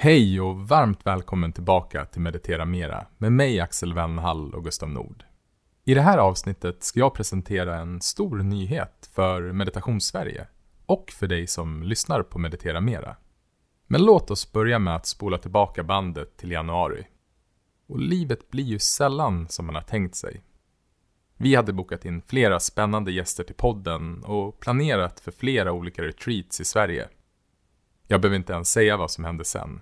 Hej och varmt välkommen tillbaka till Meditera Mera med mig Axel Wennhall och Gustav Nord. I det här avsnittet ska jag presentera en stor nyhet för Meditationssverige och för dig som lyssnar på Meditera Mera. Men låt oss börja med att spola tillbaka bandet till januari. Och livet blir ju sällan som man har tänkt sig. Vi hade bokat in flera spännande gäster till podden och planerat för flera olika retreats i Sverige. Jag behöver inte ens säga vad som hände sen.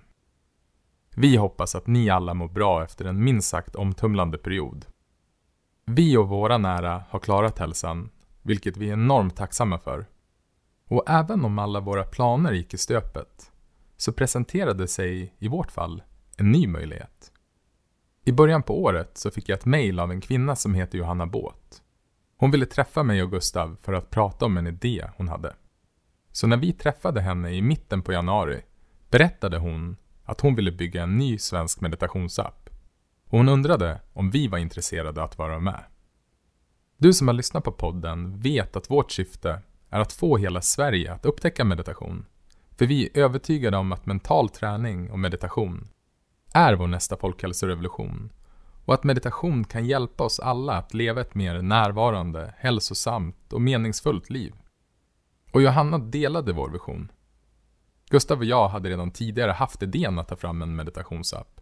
Vi hoppas att ni alla mår bra efter en minst sagt omtumlande period. Vi och våra nära har klarat hälsan, vilket vi är enormt tacksamma för. Och även om alla våra planer gick i stöpet, så presenterade sig, i vårt fall, en ny möjlighet. I början på året så fick jag ett mejl av en kvinna som heter Johanna Båt. Hon ville träffa mig och Gustav för att prata om en idé hon hade. Så när vi träffade henne i mitten på januari berättade hon att hon ville bygga en ny svensk meditationsapp. Och hon undrade om vi var intresserade att vara med. Du som har lyssnat på podden vet att vårt syfte är att få hela Sverige att upptäcka meditation. För vi är övertygade om att mental träning och meditation är vår nästa folkhälsorevolution och att meditation kan hjälpa oss alla att leva ett mer närvarande, hälsosamt och meningsfullt liv. Och Johanna delade vår vision. Gustav och jag hade redan tidigare haft idén att ta fram en meditationsapp.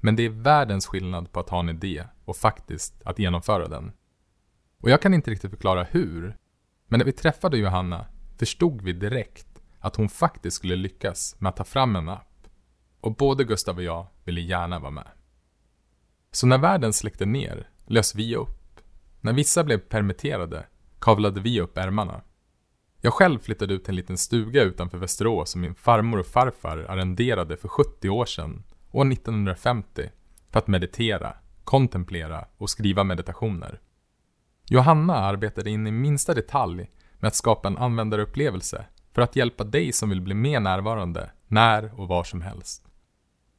Men det är världens skillnad på att ha en idé och faktiskt att genomföra den. Och jag kan inte riktigt förklara hur, men när vi träffade Johanna förstod vi direkt att hon faktiskt skulle lyckas med att ta fram en app. Och både Gustav och jag ville gärna vara med. Så när världen släckte ner lös vi upp. När vissa blev permitterade kavlade vi upp ärmarna. Jag själv flyttade ut till en liten stuga utanför Västerås som min farmor och farfar arrenderade för 70 år sedan, år 1950, för att meditera, kontemplera och skriva meditationer. Johanna arbetade in i minsta detalj med att skapa en användarupplevelse för att hjälpa dig som vill bli mer närvarande, när och var som helst.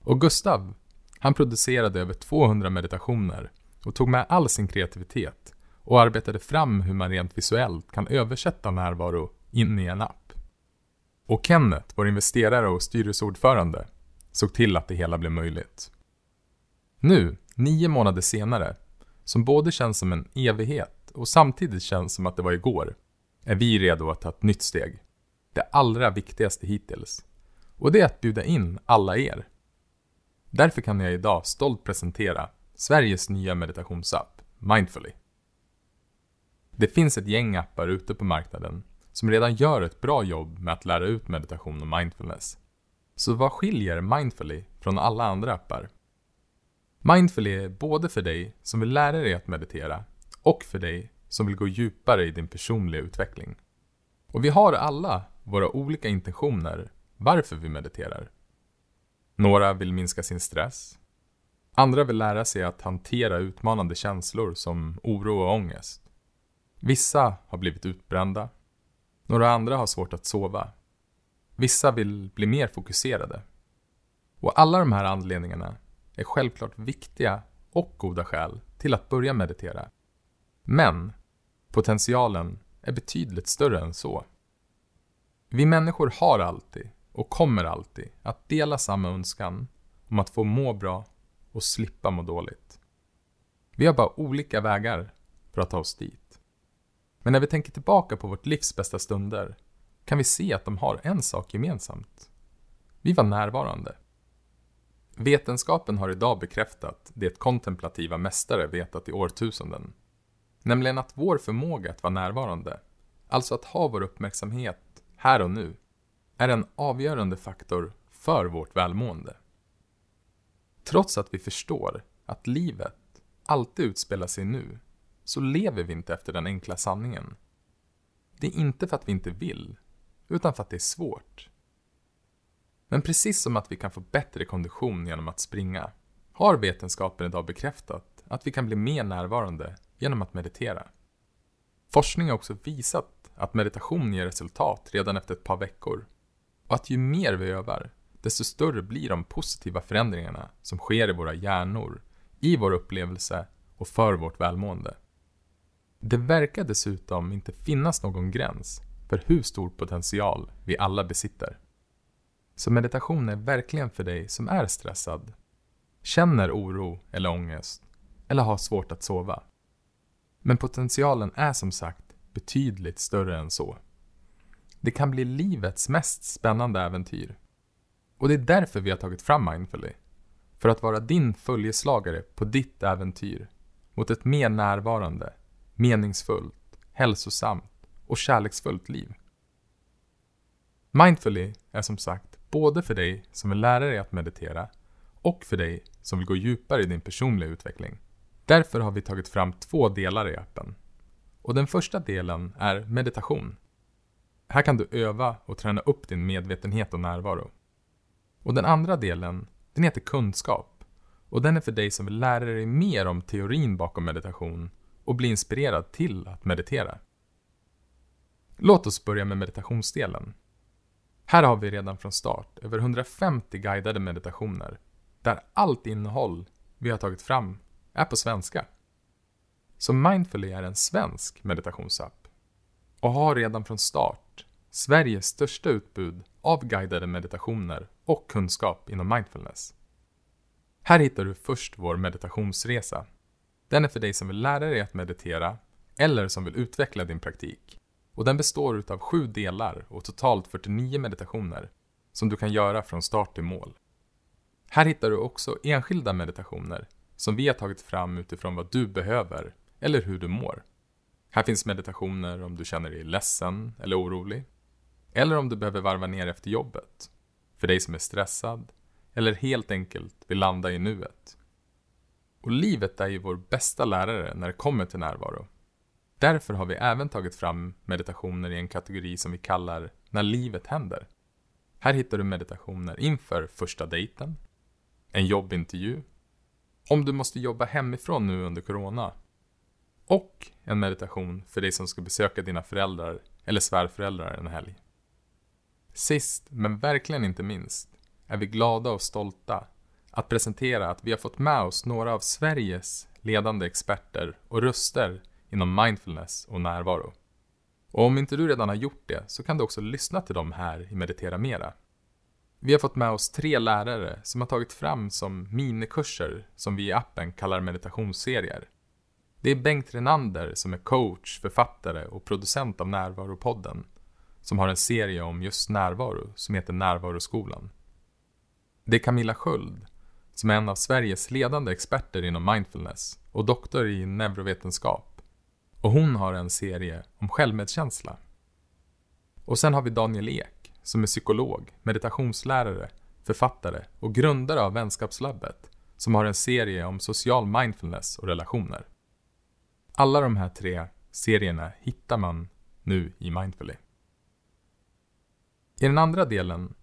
Och Gustav, han producerade över 200 meditationer och tog med all sin kreativitet och arbetade fram hur man rent visuellt kan översätta närvaro in i en app. Och Kenneth, vår investerare och styrelseordförande, såg till att det hela blev möjligt. Nu, nio månader senare, som både känns som en evighet och samtidigt känns som att det var igår, är vi redo att ta ett nytt steg. Det allra viktigaste hittills. Och det är att bjuda in alla er. Därför kan jag idag stolt presentera Sveriges nya meditationsapp, Mindfully. Det finns ett gäng appar ute på marknaden som redan gör ett bra jobb med att lära ut meditation och mindfulness. Så vad skiljer Mindfully från alla andra appar? Mindfully är både för dig som vill lära dig att meditera och för dig som vill gå djupare i din personliga utveckling. Och vi har alla våra olika intentioner varför vi mediterar. Några vill minska sin stress. Andra vill lära sig att hantera utmanande känslor som oro och ångest. Vissa har blivit utbrända. Några andra har svårt att sova. Vissa vill bli mer fokuserade. Och alla de här anledningarna är självklart viktiga och goda skäl till att börja meditera. Men potentialen är betydligt större än så. Vi människor har alltid, och kommer alltid, att dela samma önskan om att få må bra och slippa må dåligt. Vi har bara olika vägar för att ta oss dit. Men när vi tänker tillbaka på vårt livs bästa stunder kan vi se att de har en sak gemensamt. Vi var närvarande. Vetenskapen har idag bekräftat det kontemplativa mästare vetat i årtusenden. Nämligen att vår förmåga att vara närvarande, alltså att ha vår uppmärksamhet här och nu, är en avgörande faktor för vårt välmående. Trots att vi förstår att livet alltid utspelar sig nu så lever vi inte efter den enkla sanningen. Det är inte för att vi inte vill, utan för att det är svårt. Men precis som att vi kan få bättre kondition genom att springa, har vetenskapen idag bekräftat att vi kan bli mer närvarande genom att meditera. Forskning har också visat att meditation ger resultat redan efter ett par veckor. Och att ju mer vi övar, desto större blir de positiva förändringarna som sker i våra hjärnor, i vår upplevelse och för vårt välmående. Det verkar dessutom inte finnas någon gräns för hur stor potential vi alla besitter. Så meditation är verkligen för dig som är stressad, känner oro eller ångest eller har svårt att sova. Men potentialen är som sagt betydligt större än så. Det kan bli livets mest spännande äventyr. Och det är därför vi har tagit fram Mindfully. För att vara din följeslagare på ditt äventyr mot ett mer närvarande, meningsfullt, hälsosamt och kärleksfullt liv. Mindfully är som sagt både för dig som vill lära dig att meditera och för dig som vill gå djupare i din personliga utveckling. Därför har vi tagit fram två delar i appen. Och den första delen är meditation. Här kan du öva och träna upp din medvetenhet och närvaro. Och den andra delen, den heter kunskap. Och den är för dig som vill lära dig mer om teorin bakom meditation och bli inspirerad till att meditera. Låt oss börja med meditationsdelen. Här har vi redan från start över 150 guidade meditationer där allt innehåll vi har tagit fram är på svenska. Så Mindfully är en svensk meditationsapp och har redan från start Sveriges största utbud av guidade meditationer och kunskap inom mindfulness. Här hittar du först vår meditationsresa. Den är för dig som vill lära dig att meditera eller som vill utveckla din praktik. Och den består av sju delar och totalt 49 meditationer som du kan göra från start till mål. Här hittar du också enskilda meditationer som vi har tagit fram utifrån vad du behöver eller hur du mår. Här finns meditationer om du känner dig ledsen eller orolig. Eller om du behöver varva ner efter jobbet. För dig som är stressad. Eller helt enkelt vill landa i nuet. Och livet är ju vår bästa lärare när det kommer till närvaro. Därför har vi även tagit fram meditationer i en kategori som vi kallar När livet händer. Här hittar du meditationer inför första dejten, en jobbintervju, om du måste jobba hemifrån nu under corona och en meditation för dig som ska besöka dina föräldrar eller svärföräldrar en helg. Sist, men verkligen inte minst, är vi glada och stolta att presentera att vi har fått med oss några av Sveriges ledande experter och röster inom mindfulness och närvaro. Och om inte du redan har gjort det så kan du också lyssna till dem här i Meditera Mera. Vi har fått med oss tre lärare som har tagit fram som minikurser som vi i appen kallar meditationsserier. Det är Bengt Renander som är coach, författare och producent av Närvaropodden som har en serie om just närvaro som heter Närvaroskolan. Det är Camilla Sköld som är en av Sveriges ledande experter inom mindfulness och doktor i neurovetenskap. Och hon har en serie om självmedkänsla. Och sen har vi Daniel Ek som är psykolog, meditationslärare, författare och grundare av Vänskapslabbet som har en serie om social mindfulness och relationer. Alla de här tre serierna hittar man nu i Mindfully. I den andra delen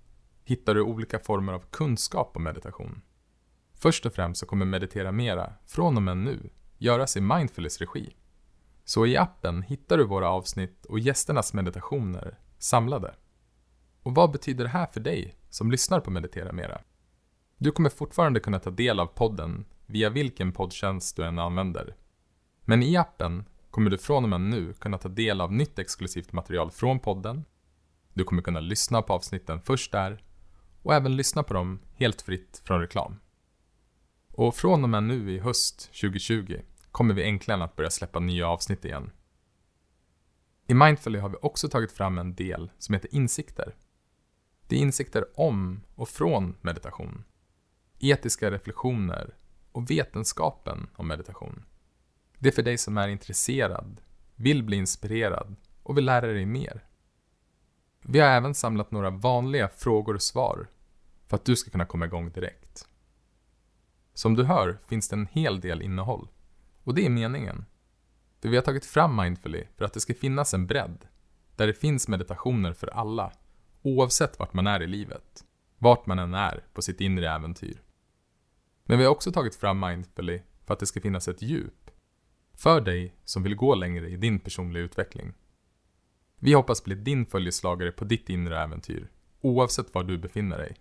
hittar du olika former av kunskap om meditation. Först och främst så kommer Meditera Mera, från och med nu, göras i Mindfulness-regi. Så i appen hittar du våra avsnitt och gästernas meditationer samlade. Och vad betyder det här för dig som lyssnar på Meditera Mera? Du kommer fortfarande kunna ta del av podden via vilken poddtjänst du än använder. Men i appen kommer du från och med nu kunna ta del av nytt exklusivt material från podden. Du kommer kunna lyssna på avsnitten först där och även lyssna på dem helt fritt från reklam. Och från och med nu i höst 2020 kommer vi äntligen att börja släppa nya avsnitt igen. I Mindfully har vi också tagit fram en del som heter insikter. Det är insikter om och från meditation. Etiska reflektioner och vetenskapen om meditation. Det är för dig som är intresserad, vill bli inspirerad och vill lära dig mer. Vi har även samlat några vanliga frågor och svar för att du ska kunna komma igång direkt. Som du hör finns det en hel del innehåll. Och det är meningen. För vi har tagit fram Mindfully för att det ska finnas en bredd. Där det finns meditationer för alla, oavsett vart man är i livet. Vart man än är på sitt inre äventyr. Men vi har också tagit fram Mindfully för att det ska finnas ett djup. För dig som vill gå längre i din personliga utveckling. Vi hoppas bli din följeslagare på ditt inre äventyr, oavsett var du befinner dig.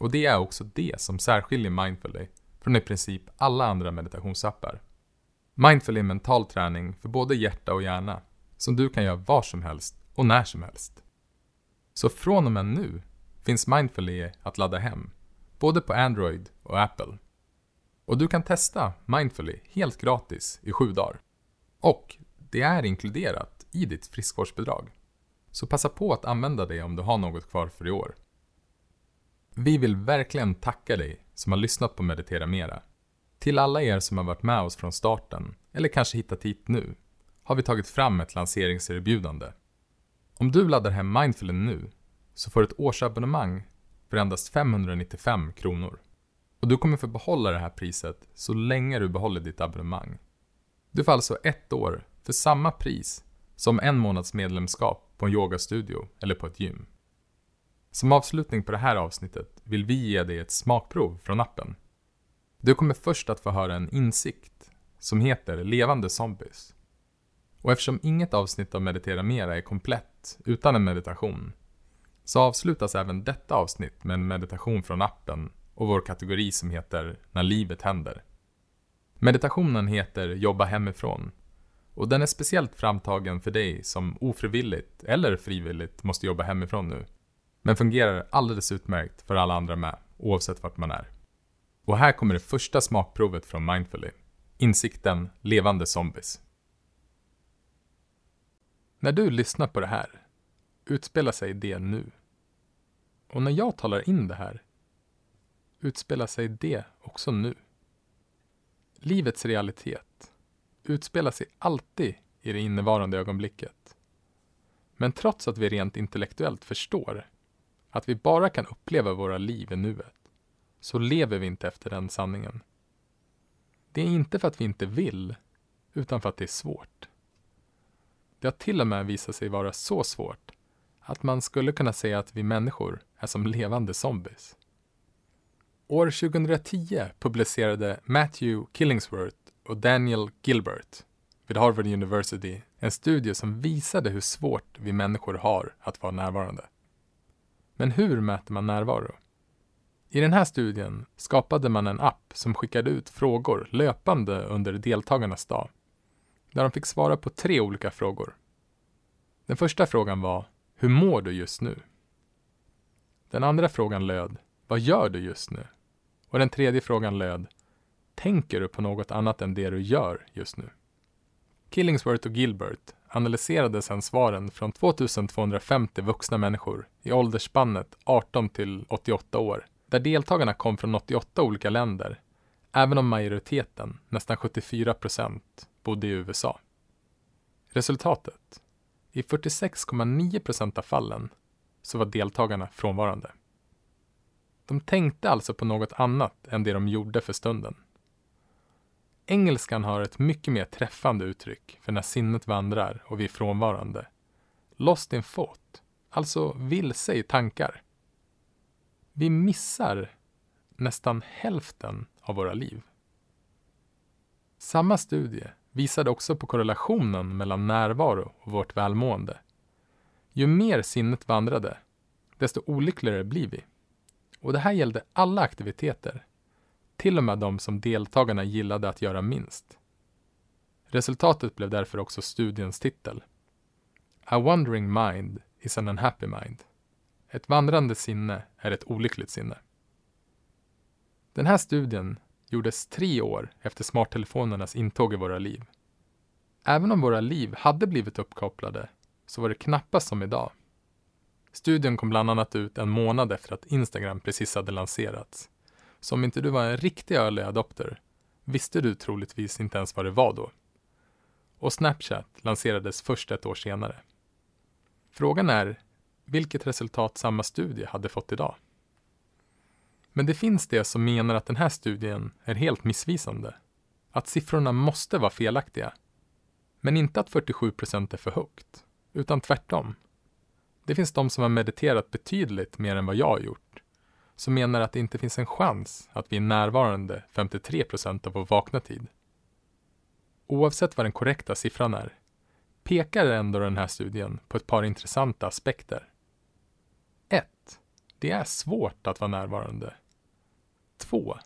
Och det är också det som särskiljer Mindfully från i princip alla andra meditationsappar. Mindfully är mental träning för både hjärta och hjärna, som du kan göra var som helst och när som helst. Så från och med nu finns Mindfully e att ladda hem, både på Android och Apple. Och du kan testa Mindfully e helt gratis i sju dagar. Och det är inkluderat i ditt friskvårdsbidrag. Så passa på att använda det om du har något kvar för i år. Vi vill verkligen tacka dig som har lyssnat på Meditera Mera. Till alla er som har varit med oss från starten, eller kanske hittat hit nu, har vi tagit fram ett lanseringserbjudande. Om du laddar hem Mindfullen nu, så får du ett årsabonnemang för endast 595 kronor. Och du kommer få behålla det här priset så länge du behåller ditt abonnemang. Du får alltså ett år för samma pris som en månads medlemskap på en yogastudio eller på ett gym. Som avslutning på det här avsnittet vill vi ge dig ett smakprov från appen. Du kommer först att få höra en insikt som heter Levande Zombies. Och eftersom inget avsnitt av Meditera Mera är komplett utan en meditation så avslutas även detta avsnitt med en meditation från appen och vår kategori som heter När livet händer. Meditationen heter Jobba hemifrån och den är speciellt framtagen för dig som ofrivilligt eller frivilligt måste jobba hemifrån nu. Men fungerar alldeles utmärkt för alla andra med, oavsett vart man är. Och här kommer det första smakprovet från Mindfully. Insikten Levande Zombies. När du lyssnar på det här utspelar sig det nu. Och när jag talar in det här utspelar sig det också nu. Livets realitet utspelar sig alltid i det innevarande ögonblicket. Men trots att vi rent intellektuellt förstår att vi bara kan uppleva våra liv i nuet, så lever vi inte efter den sanningen. Det är inte för att vi inte vill, utan för att det är svårt. Det har till och med visat sig vara så svårt att man skulle kunna säga att vi människor är som levande zombies. År 2010 publicerade Matthew Killingsworth och Daniel Gilbert vid Harvard University en studie som visade hur svårt vi människor har att vara närvarande. Men hur mäter man närvaro? I den här studien skapade man en app som skickade ut frågor löpande under deltagarnas dag, där de fick svara på tre olika frågor. Den första frågan var Hur mår du just nu? Den andra frågan löd Vad gör du just nu? Och den tredje frågan löd Tänker du på något annat än det du gör just nu? Killingsworth och Gilbert analyserade sedan svaren från 2250 vuxna människor i åldersspannet 18 till 88 år, där deltagarna kom från 88 olika länder, även om majoriteten, nästan 74 procent, bodde i USA. Resultatet? I 46,9 procent av fallen så var deltagarna frånvarande. De tänkte alltså på något annat än det de gjorde för stunden. Engelskan har ett mycket mer träffande uttryck för när sinnet vandrar och vi är frånvarande. Lost in thought, alltså vilse i tankar. Vi missar nästan hälften av våra liv. Samma studie visade också på korrelationen mellan närvaro och vårt välmående. Ju mer sinnet vandrade, desto olyckligare blir vi. Och det här gällde alla aktiviteter, till och med de som deltagarna gillade att göra minst. Resultatet blev därför också studiens titel. A wandering mind is an unhappy mind. Ett vandrande sinne är ett olyckligt sinne. Den här studien gjordes tre år efter smarttelefonernas intåg i våra liv. Även om våra liv hade blivit uppkopplade så var det knappast som idag. Studien kom bland annat ut en månad efter att Instagram precis hade lanserats. Så om inte du var en riktig early adopter visste du troligtvis inte ens vad det var då. Och Snapchat lanserades först ett år senare. Frågan är vilket resultat samma studie hade fått idag. Men det finns det som menar att den här studien är helt missvisande. Att siffrorna måste vara felaktiga. Men inte att 47 procent är för högt, utan tvärtom. Det finns de som har mediterat betydligt mer än vad jag har gjort, som menar att det inte finns en chans att vi är närvarande 53 procent av vår vakna tid. Oavsett vad den korrekta siffran är, pekar ändå den här studien på ett par intressanta aspekter. 1. Det är svårt att vara närvarande. 2.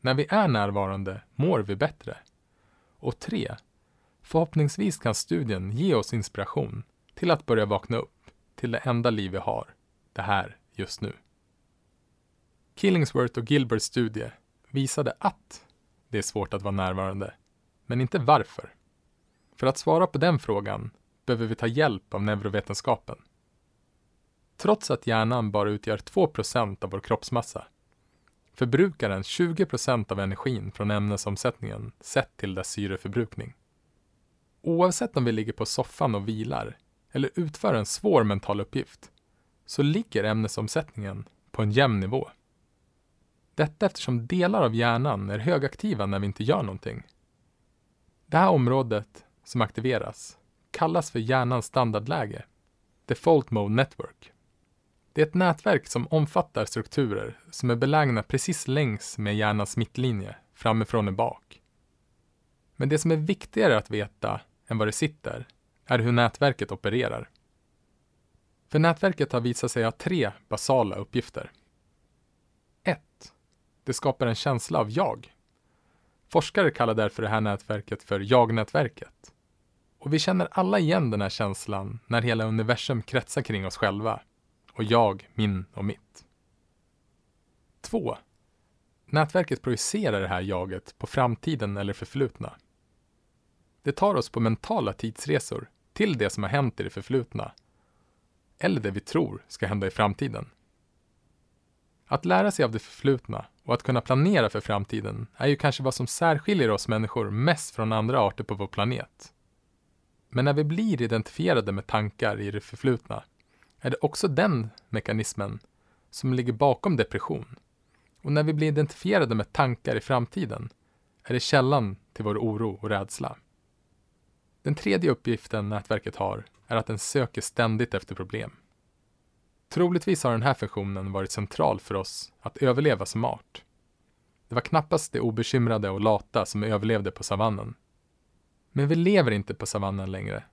När vi är närvarande mår vi bättre. Och 3. Förhoppningsvis kan studien ge oss inspiration till att börja vakna upp till det enda liv vi har, det här, just nu. Killingsworth och Gilberts studie visade att det är svårt att vara närvarande, men inte varför. För att svara på den frågan behöver vi ta hjälp av neurovetenskapen. Trots att hjärnan bara utgör 2% av vår kroppsmassa förbrukar den 20% av energin från ämnesomsättningen sett till dess syreförbrukning. Oavsett om vi ligger på soffan och vilar eller utför en svår mental uppgift så ligger ämnesomsättningen på en jämn nivå. Detta eftersom delar av hjärnan är högaktiva när vi inte gör någonting. Det här området som aktiveras kallas för hjärnans standardläge, Default Mode Network. Det är ett nätverk som omfattar strukturer som är belägna precis längs med hjärnans mittlinje, framifrån och bak. Men det som är viktigare att veta än var det sitter är hur nätverket opererar. För nätverket har visat sig ha tre basala uppgifter. Det skapar en känsla av jag. Forskare kallar därför det här nätverket för jag-nätverket. Och vi känner alla igen den här känslan när hela universum kretsar kring oss själva. Och jag, min och mitt. 2. Nätverket projicerar det här jaget på framtiden eller förflutna. Det tar oss på mentala tidsresor till det som har hänt i det förflutna. Eller det vi tror ska hända i framtiden. Att lära sig av det förflutna och att kunna planera för framtiden är ju kanske vad som särskiljer oss människor mest från andra arter på vår planet. Men när vi blir identifierade med tankar i det förflutna är det också den mekanismen som ligger bakom depression. Och när vi blir identifierade med tankar i framtiden är det källan till vår oro och rädsla. Den tredje uppgiften nätverket har är att den söker ständigt efter problem. Troligtvis har den här funktionen varit central för oss att överleva som art. Det var knappast de obekymrade och lata som överlevde på savannen. Men vi lever inte på savannen längre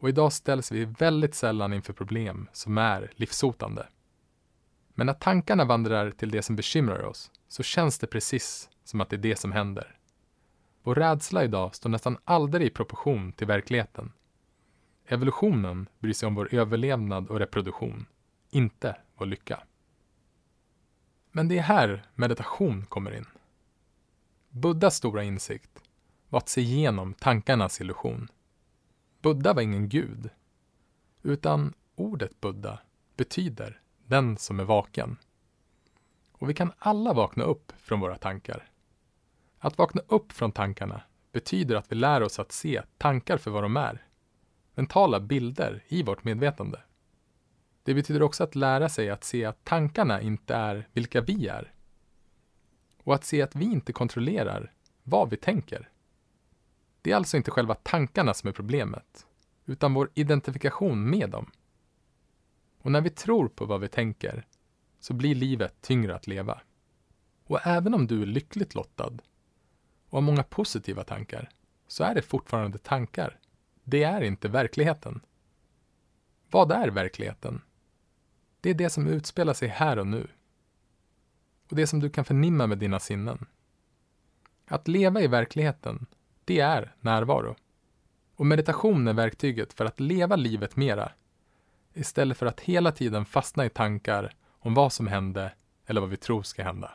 och idag ställs vi väldigt sällan inför problem som är livshotande. Men när tankarna vandrar till det som bekymrar oss så känns det precis som att det är det som händer. Vår rädsla idag står nästan aldrig i proportion till verkligheten. Evolutionen bryr sig om vår överlevnad och reproduktion, inte vår lycka. Men det är här meditation kommer in. Buddhas stora insikt var att se igenom tankarnas illusion. Buddha var ingen gud, utan ordet Buddha betyder den som är vaken. Och vi kan alla vakna upp från våra tankar. Att vakna upp från tankarna betyder att vi lär oss att se tankar för vad de är. Mentala bilder i vårt medvetande. Det betyder också att lära sig att se att tankarna inte är vilka vi är. Och att se att vi inte kontrollerar vad vi tänker. Det är alltså inte själva tankarna som är problemet, utan vår identifikation med dem. Och när vi tror på vad vi tänker så blir livet tyngre att leva. Och även om du är lyckligt lottad och har många positiva tankar så är det fortfarande tankar. Det är inte verkligheten. Vad är verkligheten? Det är det som utspelar sig här och nu. Och det som du kan förnimma med dina sinnen. Att leva i verkligheten, det är närvaro. Och meditation är verktyget för att leva livet mera. Istället för att hela tiden fastna i tankar om vad som hände eller vad vi tror ska hända.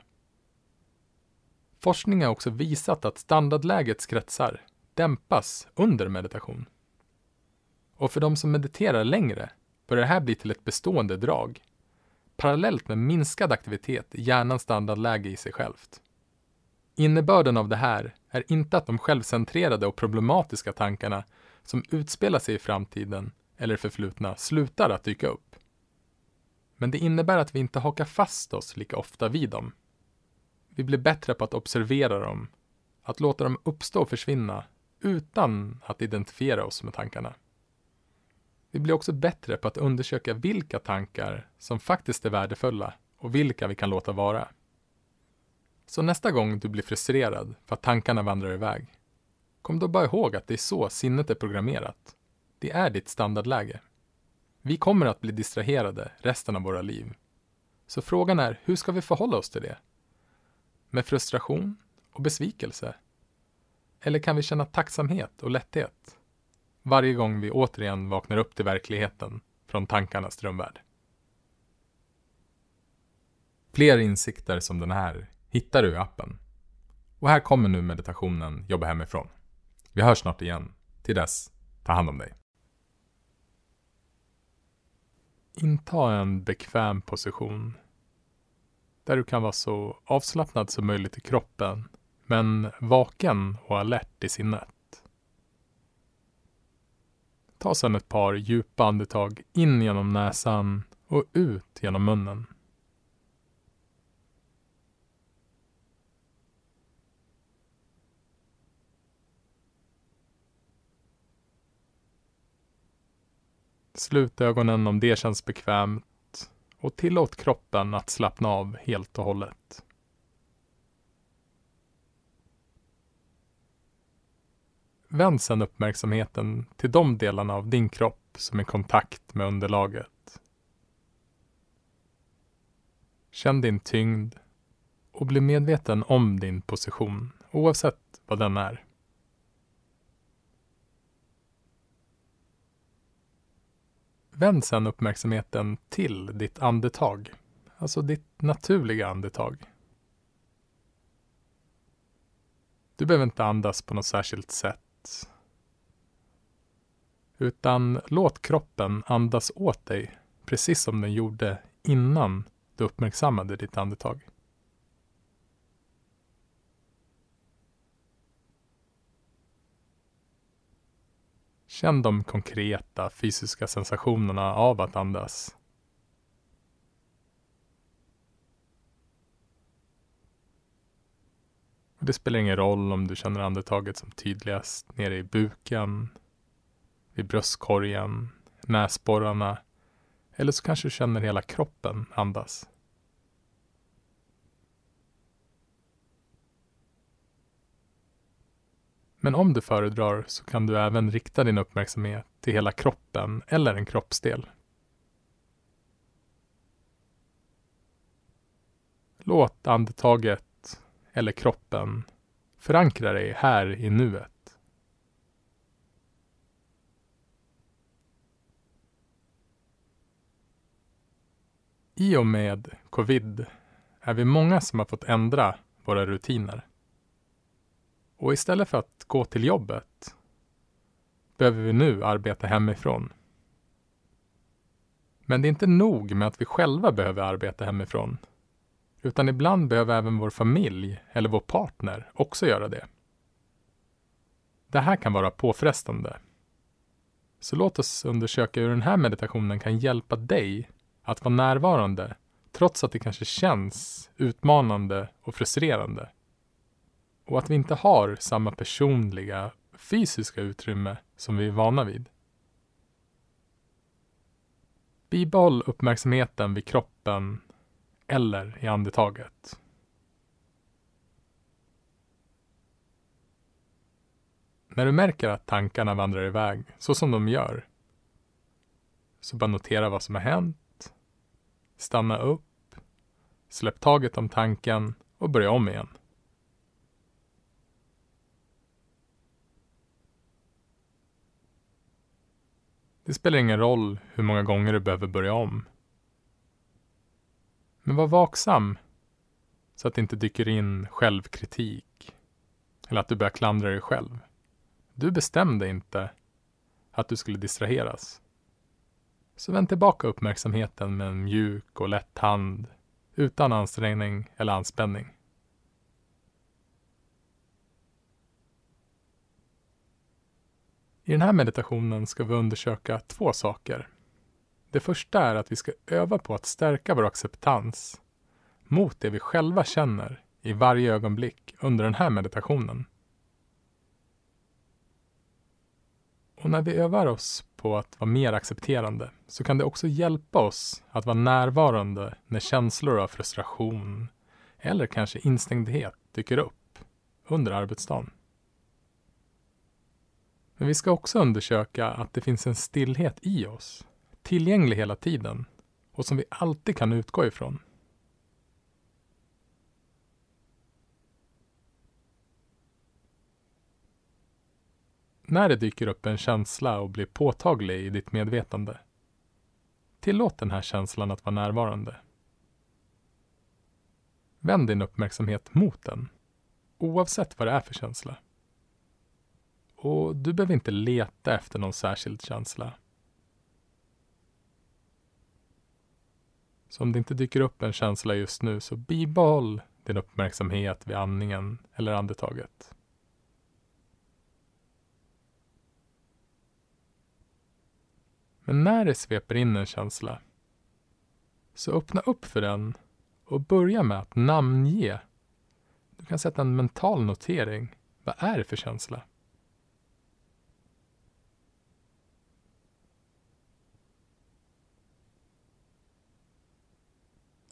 Forskning har också visat att standardlägets kretsar dämpas under meditation. Och för de som mediterar längre börjar det här bli till ett bestående drag, parallellt med minskad aktivitet i hjärnans standardläge i sig självt. Innebörden av det här är inte att de självcentrerade och problematiska tankarna som utspelar sig i framtiden eller förflutna slutar att dyka upp. Men det innebär att vi inte hakar fast oss lika ofta vid dem. Vi blir bättre på att observera dem, att låta dem uppstå och försvinna utan att identifiera oss med tankarna. Vi blir också bättre på att undersöka vilka tankar som faktiskt är värdefulla och vilka vi kan låta vara. Så nästa gång du blir frustrerad för att tankarna vandrar iväg, kom då bara ihåg att det är så sinnet är programmerat. Det är ditt standardläge. Vi kommer att bli distraherade resten av våra liv. Så frågan är, hur ska vi förhålla oss till det? Med frustration och besvikelse? Eller kan vi känna tacksamhet och lätthet? Varje gång vi återigen vaknar upp till verkligheten från tankarnas drömvärld. Fler insikter som den här hittar du i appen. Och här kommer nu meditationen Jobba hemifrån. Vi hörs snart igen. Till dess, ta hand om dig. Inta en bekväm position där du kan vara så avslappnad som möjligt i kroppen men vaken och alert i sinnet. Ta sedan ett par djupa andetag in genom näsan och ut genom munnen. Slut ögonen om det känns bekvämt och tillåt kroppen att slappna av helt och hållet. Vänd sedan uppmärksamheten till de delarna av din kropp som är i kontakt med underlaget. Känn din tyngd och bli medveten om din position, oavsett vad den är. Vänd sedan uppmärksamheten till ditt andetag, alltså ditt naturliga andetag. Du behöver inte andas på något särskilt sätt utan låt kroppen andas åt dig, precis som den gjorde innan du uppmärksammade ditt andetag. Känn de konkreta fysiska sensationerna av att andas. Det spelar ingen roll om du känner andetaget som tydligast nere i buken, vid bröstkorgen, näsborrarna eller så kanske du känner hela kroppen andas. Men om du föredrar så kan du även rikta din uppmärksamhet till hela kroppen eller en kroppsdel. Låt andetaget eller kroppen förankra dig här i nuet. I och med covid är vi många som har fått ändra våra rutiner. Och istället för att gå till jobbet behöver vi nu arbeta hemifrån. Men det är inte nog med att vi själva behöver arbeta hemifrån. Utan ibland behöver även vår familj eller vår partner också göra det. Det här kan vara påfrestande. Så låt oss undersöka hur den här meditationen kan hjälpa dig att vara närvarande trots att det kanske känns utmanande och frustrerande. Och att vi inte har samma personliga fysiska utrymme som vi är vana vid. Bibehåll uppmärksamheten vid kroppen eller i andetaget. När du märker att tankarna vandrar iväg, så som de gör, så bara notera vad som har hänt stanna upp, släpp taget om tanken och börja om igen. Det spelar ingen roll hur många gånger du behöver börja om. Men var vaksam så att det inte dyker in självkritik eller att du börjar klandra dig själv. Du bestämde inte att du skulle distraheras. Så vänd tillbaka uppmärksamheten med en mjuk och lätt hand utan ansträngning eller anspänning. I den här meditationen ska vi undersöka två saker. Det första är att vi ska öva på att stärka vår acceptans mot det vi själva känner i varje ögonblick under den här meditationen. Och när vi övar oss på att vara mer accepterande så kan det också hjälpa oss att vara närvarande när känslor av frustration eller kanske instängdhet dyker upp under arbetsdagen. Men vi ska också undersöka att det finns en stillhet i oss, tillgänglig hela tiden och som vi alltid kan utgå ifrån. När det dyker upp en känsla och blir påtaglig i ditt medvetande, tillåt den här känslan att vara närvarande. vänd din uppmärksamhet mot den. Oavsett vad det är för känsla. Och du behöver inte leta efter någon särskild känsla. Så om det inte dyker upp en känsla just nu så bibehåll din uppmärksamhet vid andningen eller andetaget. Men när det sveper in en känsla så öppna upp för den och börja med att namnge. Du kan sätta en mental notering. Vad är det för känsla?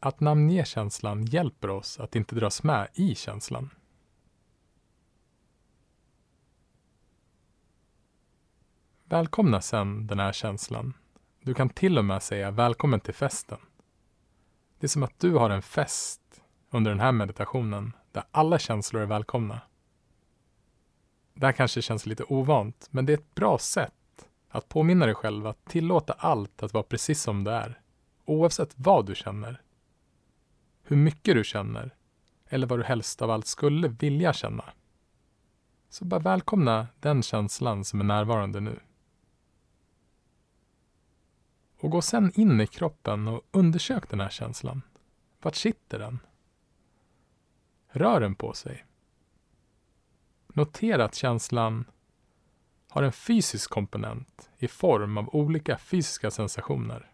Att namnge känslan hjälper oss att inte dras med i känslan. Välkomna sen den här känslan. Du kan till och med säga välkommen till festen. Det är som att du har en fest under den här meditationen där alla känslor är välkomna. Det här kanske känns lite ovant, men det är ett bra sätt att påminna dig själv att tillåta allt att vara precis som det är. Oavsett vad du känner hur mycket du känner eller vad du helst av allt skulle vilja känna. Så bara välkomna den känslan som är närvarande nu. Och gå sen in i kroppen och undersök den här känslan. Vart sitter den? Rör den på sig? Notera att känslan har en fysisk komponent i form av olika fysiska sensationer.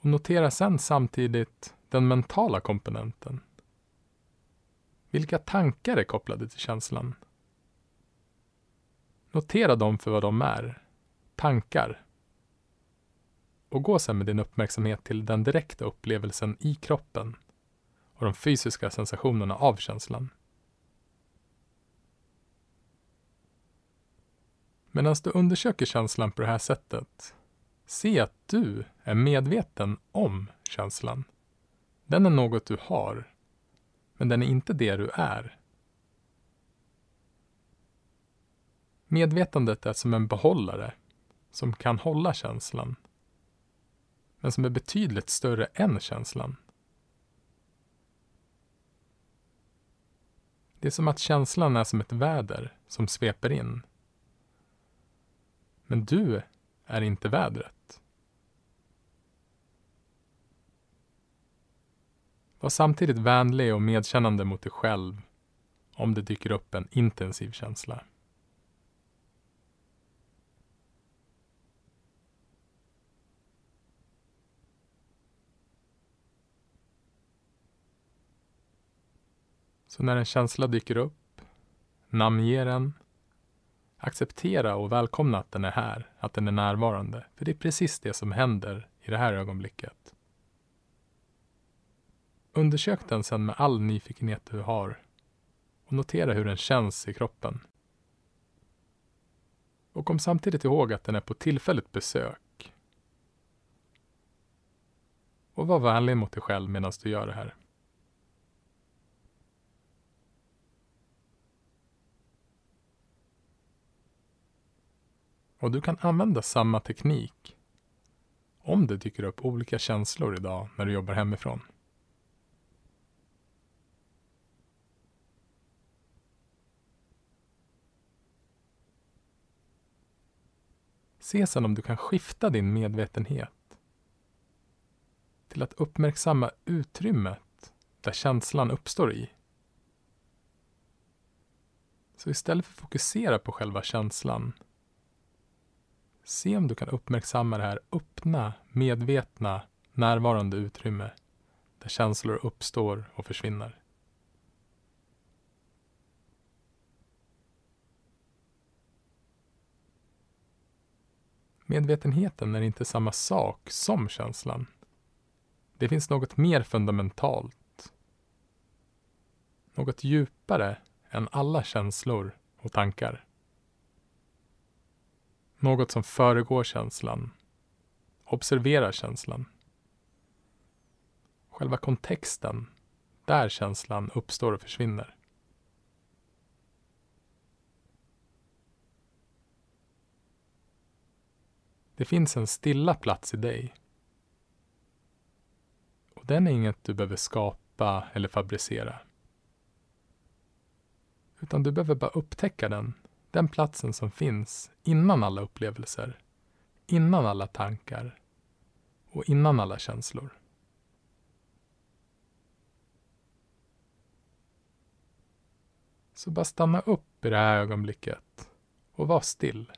Och notera sen samtidigt den mentala komponenten. Vilka tankar är kopplade till känslan? Notera dem för vad de är. Tankar. Och gå sen med din uppmärksamhet till den direkta upplevelsen i kroppen och de fysiska sensationerna av känslan. Medan du undersöker känslan på det här sättet Se att du är medveten om känslan. Den är något du har, men den är inte det du är. Medvetandet är som en behållare som kan hålla känslan, men som är betydligt större än känslan. Det är som att känslan är som ett väder som sveper in. Men du är inte vädret. Var samtidigt vänlig och medkännande mot dig själv om det dyker upp en intensiv känsla. Så när en känsla dyker upp, namnge den, acceptera och välkomna att den är här, att den är närvarande. För det är precis det som händer i det här ögonblicket. Undersök den sen med all nyfikenhet du har och notera hur den känns i kroppen. Och kom samtidigt ihåg att den är på tillfälligt besök. Och var vänlig mot dig själv medan du gör det här. Och du kan använda samma teknik om det dyker upp olika känslor idag när du jobbar hemifrån. Se sen om du kan skifta din medvetenhet till att uppmärksamma utrymmet där känslan uppstår i. Så istället för att fokusera på själva känslan, se om du kan uppmärksamma det här öppna, medvetna, närvarande utrymme där känslor uppstår och försvinner. Medvetenheten är inte samma sak som känslan. Det finns något mer fundamentalt. Något djupare än alla känslor och tankar. Något som föregår känslan. Observerar känslan. Själva kontexten, där känslan uppstår och försvinner. Det finns en stilla plats i dig. den är inget du behöver skapa eller fabricera. Utan du behöver bara upptäcka den, den platsen som finns innan alla upplevelser, innan alla tankar och innan alla känslor. Så bara stanna upp i det här ögonblicket och var still.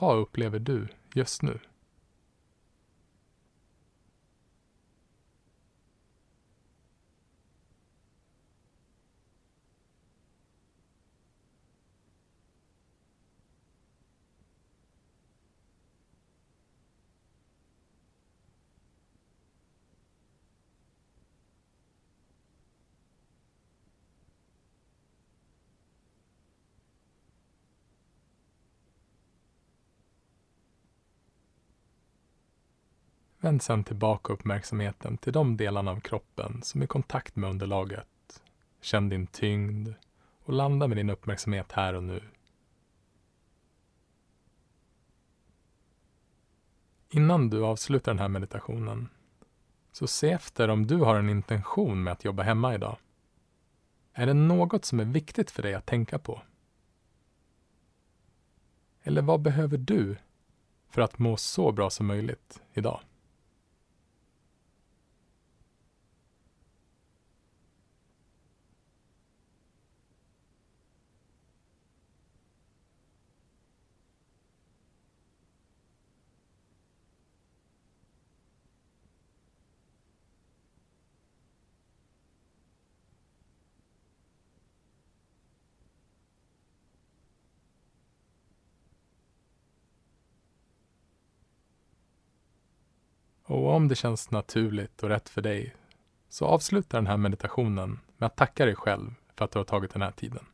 Vad upplever du just nu? Vänd sedan tillbaka uppmärksamheten till de delarna av kroppen som är i kontakt med underlaget. Känn din tyngd och landa med din uppmärksamhet här och nu. Innan du avslutar den här meditationen, så se efter om du har en intention med att jobba hemma idag. Är det något som är viktigt för dig att tänka på? Eller vad behöver du för att må så bra som möjligt idag? Och om det känns naturligt och rätt för dig, så avsluta den här meditationen med att tacka dig själv för att du har tagit den här tiden.